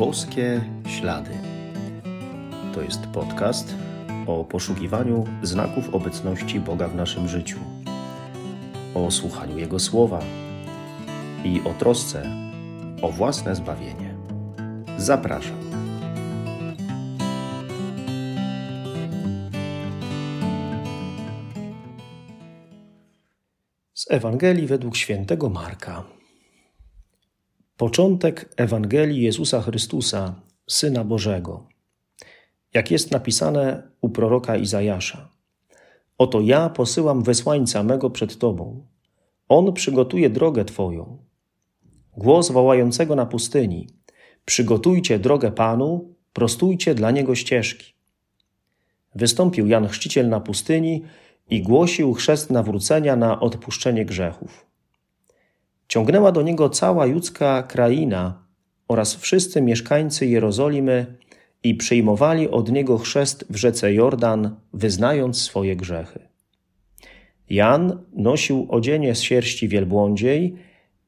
Boskie Ślady. To jest podcast o poszukiwaniu znaków obecności Boga w naszym życiu, o słuchaniu Jego słowa i o trosce o własne zbawienie. Zapraszam. Z Ewangelii według świętego Marka. Początek Ewangelii Jezusa Chrystusa, Syna Bożego. Jak jest napisane u proroka Izajasza. Oto ja posyłam wysłańca mego przed Tobą. On przygotuje drogę Twoją. Głos wołającego na pustyni. Przygotujcie drogę Panu, prostujcie dla Niego ścieżki. Wystąpił Jan Chrzciciel na pustyni i głosił chrzest nawrócenia na odpuszczenie grzechów. Ciągnęła do niego cała judzka kraina oraz wszyscy mieszkańcy Jerozolimy i przyjmowali od niego chrzest w rzece Jordan, wyznając swoje grzechy. Jan nosił odzienie z sierści wielbłądziej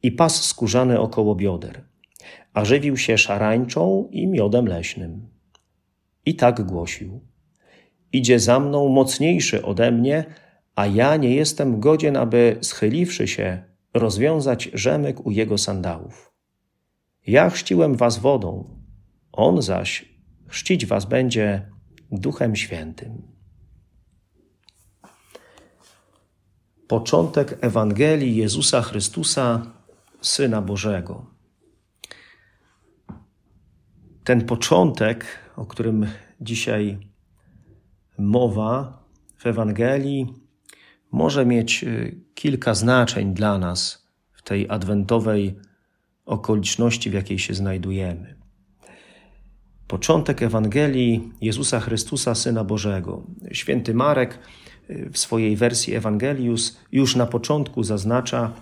i pas skórzany około bioder, a żywił się szarańczą i miodem leśnym. I tak głosił: Idzie za mną mocniejszy ode mnie, a ja nie jestem godzien, aby schyliwszy się, rozwiązać rzemyk u jego sandałów. Ja chrzciłem was wodą, on zaś chrzcić was będzie Duchem Świętym. Początek Ewangelii Jezusa Chrystusa, Syna Bożego. Ten początek, o którym dzisiaj mowa w Ewangelii, może mieć y, kilka znaczeń dla nas w tej adwentowej okoliczności, w jakiej się znajdujemy. Początek Ewangelii Jezusa Chrystusa, Syna Bożego. Święty Marek y, w swojej wersji Ewangelius już na początku zaznacza,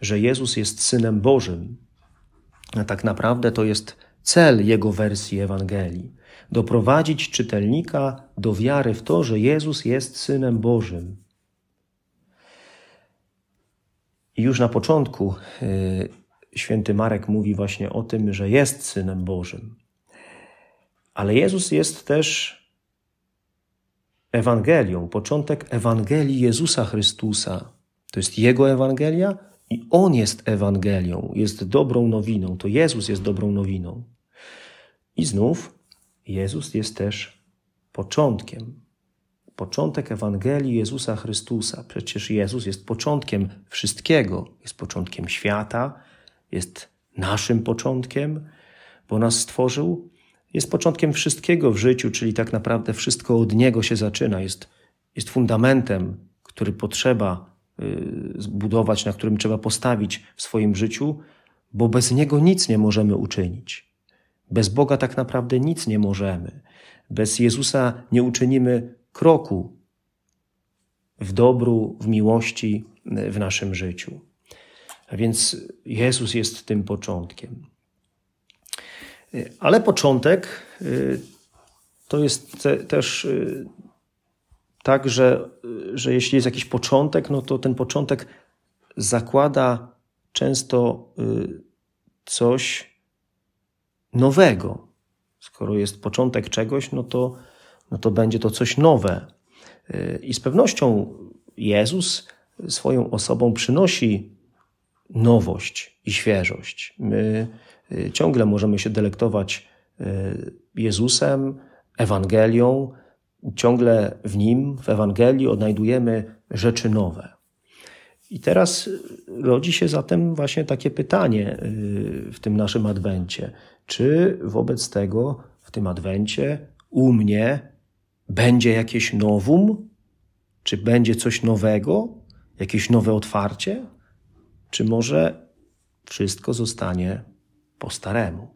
że Jezus jest Synem Bożym. A tak naprawdę to jest cel jego wersji Ewangelii doprowadzić czytelnika do wiary w to, że Jezus jest Synem Bożym. I już na początku y, święty Marek mówi właśnie o tym, że jest synem Bożym. Ale Jezus jest też Ewangelią, początek Ewangelii Jezusa Chrystusa. To jest Jego Ewangelia i On jest Ewangelią, jest dobrą nowiną. To Jezus jest dobrą nowiną. I znów Jezus jest też początkiem początek Ewangelii Jezusa Chrystusa. Przecież Jezus jest początkiem wszystkiego, jest początkiem świata, jest naszym początkiem, bo nas stworzył, jest początkiem wszystkiego w życiu, czyli tak naprawdę wszystko od Niego się zaczyna, jest, jest fundamentem, który potrzeba y, zbudować, na którym trzeba postawić w swoim życiu, bo bez Niego nic nie możemy uczynić. Bez Boga tak naprawdę nic nie możemy. Bez Jezusa nie uczynimy kroku w dobru, w miłości w naszym życiu. A więc Jezus jest tym początkiem. Ale początek y, to jest te, też y, tak, że, że jeśli jest jakiś początek, no to ten początek zakłada często y, coś nowego. Skoro jest początek czegoś, no to no to będzie to coś nowe. I z pewnością Jezus swoją osobą przynosi nowość i świeżość. My y, ciągle możemy się delektować y, Jezusem, Ewangelią, ciągle w nim, w Ewangelii odnajdujemy rzeczy nowe. I teraz rodzi się zatem właśnie takie pytanie y, w tym naszym adwencie: czy wobec tego w tym adwencie u mnie będzie jakieś nowum? Czy będzie coś nowego? Jakieś nowe otwarcie? Czy może wszystko zostanie po staremu?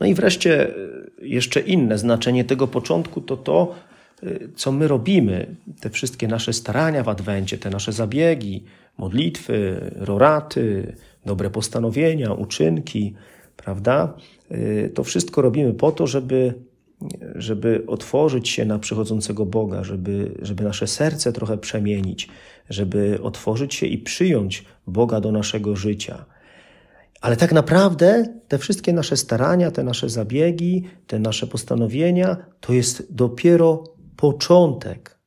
No i wreszcie e, jeszcze inne znaczenie tego początku to to, e, co my robimy, te wszystkie nasze starania w Adwencie, te nasze zabiegi, modlitwy, roraty, dobre postanowienia, uczynki, prawda? E, to wszystko robimy po to, żeby żeby otworzyć się na przychodzącego Boga, żeby, żeby nasze serce trochę przemienić, żeby otworzyć się i przyjąć Boga do naszego życia. Ale tak naprawdę te wszystkie nasze starania, te nasze zabiegi, te nasze postanowienia to jest dopiero początek.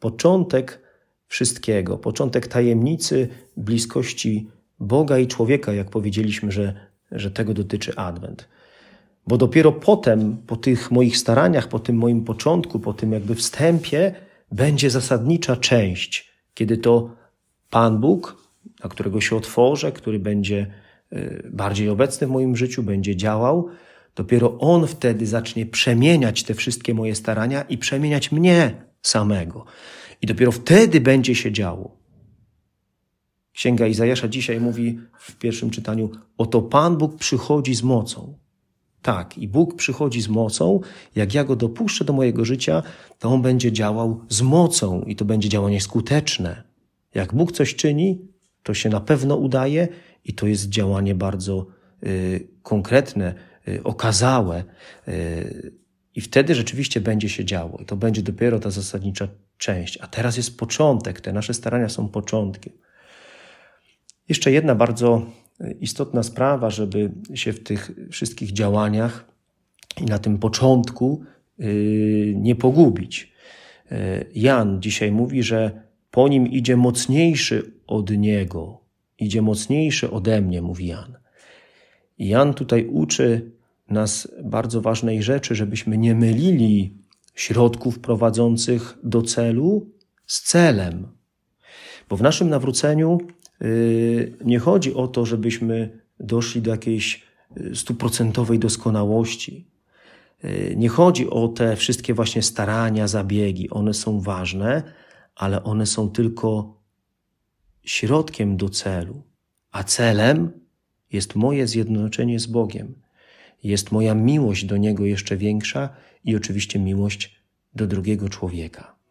Początek wszystkiego, początek tajemnicy bliskości Boga i człowieka, jak powiedzieliśmy, że, że tego dotyczy Adwent. Bo dopiero potem, po tych moich staraniach, po tym moim początku, po tym jakby wstępie, będzie zasadnicza część, kiedy to Pan Bóg, na którego się otworzę, który będzie y, bardziej obecny w moim życiu, będzie działał, dopiero On wtedy zacznie przemieniać te wszystkie moje starania i przemieniać mnie samego. I dopiero wtedy będzie się działo. Księga Izajasza dzisiaj mówi w pierwszym czytaniu: Oto Pan Bóg przychodzi z mocą. Tak, i Bóg przychodzi z mocą. Jak ja go dopuszczę do mojego życia, to on będzie działał z mocą i to będzie działanie skuteczne. Jak Bóg coś czyni, to się na pewno udaje i to jest działanie bardzo y, konkretne, y, okazałe. Y, I wtedy rzeczywiście będzie się działo. I to będzie dopiero ta zasadnicza część. A teraz jest początek. Te nasze starania są początkiem. Jeszcze jedna bardzo istotna sprawa, żeby się w tych wszystkich działaniach i na tym początku yy, nie pogubić. Yy, Jan dzisiaj mówi, że po nim idzie mocniejszy od niego, idzie mocniejszy ode mnie, mówi Jan. Jan tutaj uczy nas bardzo ważnej rzeczy, żebyśmy nie mylili środków prowadzących do celu z celem. Bo w naszym nawróceniu nie chodzi o to, żebyśmy doszli do jakiejś yy, stuprocentowej doskonałości. Yy, nie chodzi o te wszystkie właśnie starania, zabiegi. One są ważne, ale one są tylko środkiem do celu. A celem jest moje zjednoczenie z Bogiem. Jest moja miłość do Niego jeszcze większa i oczywiście miłość do drugiego człowieka.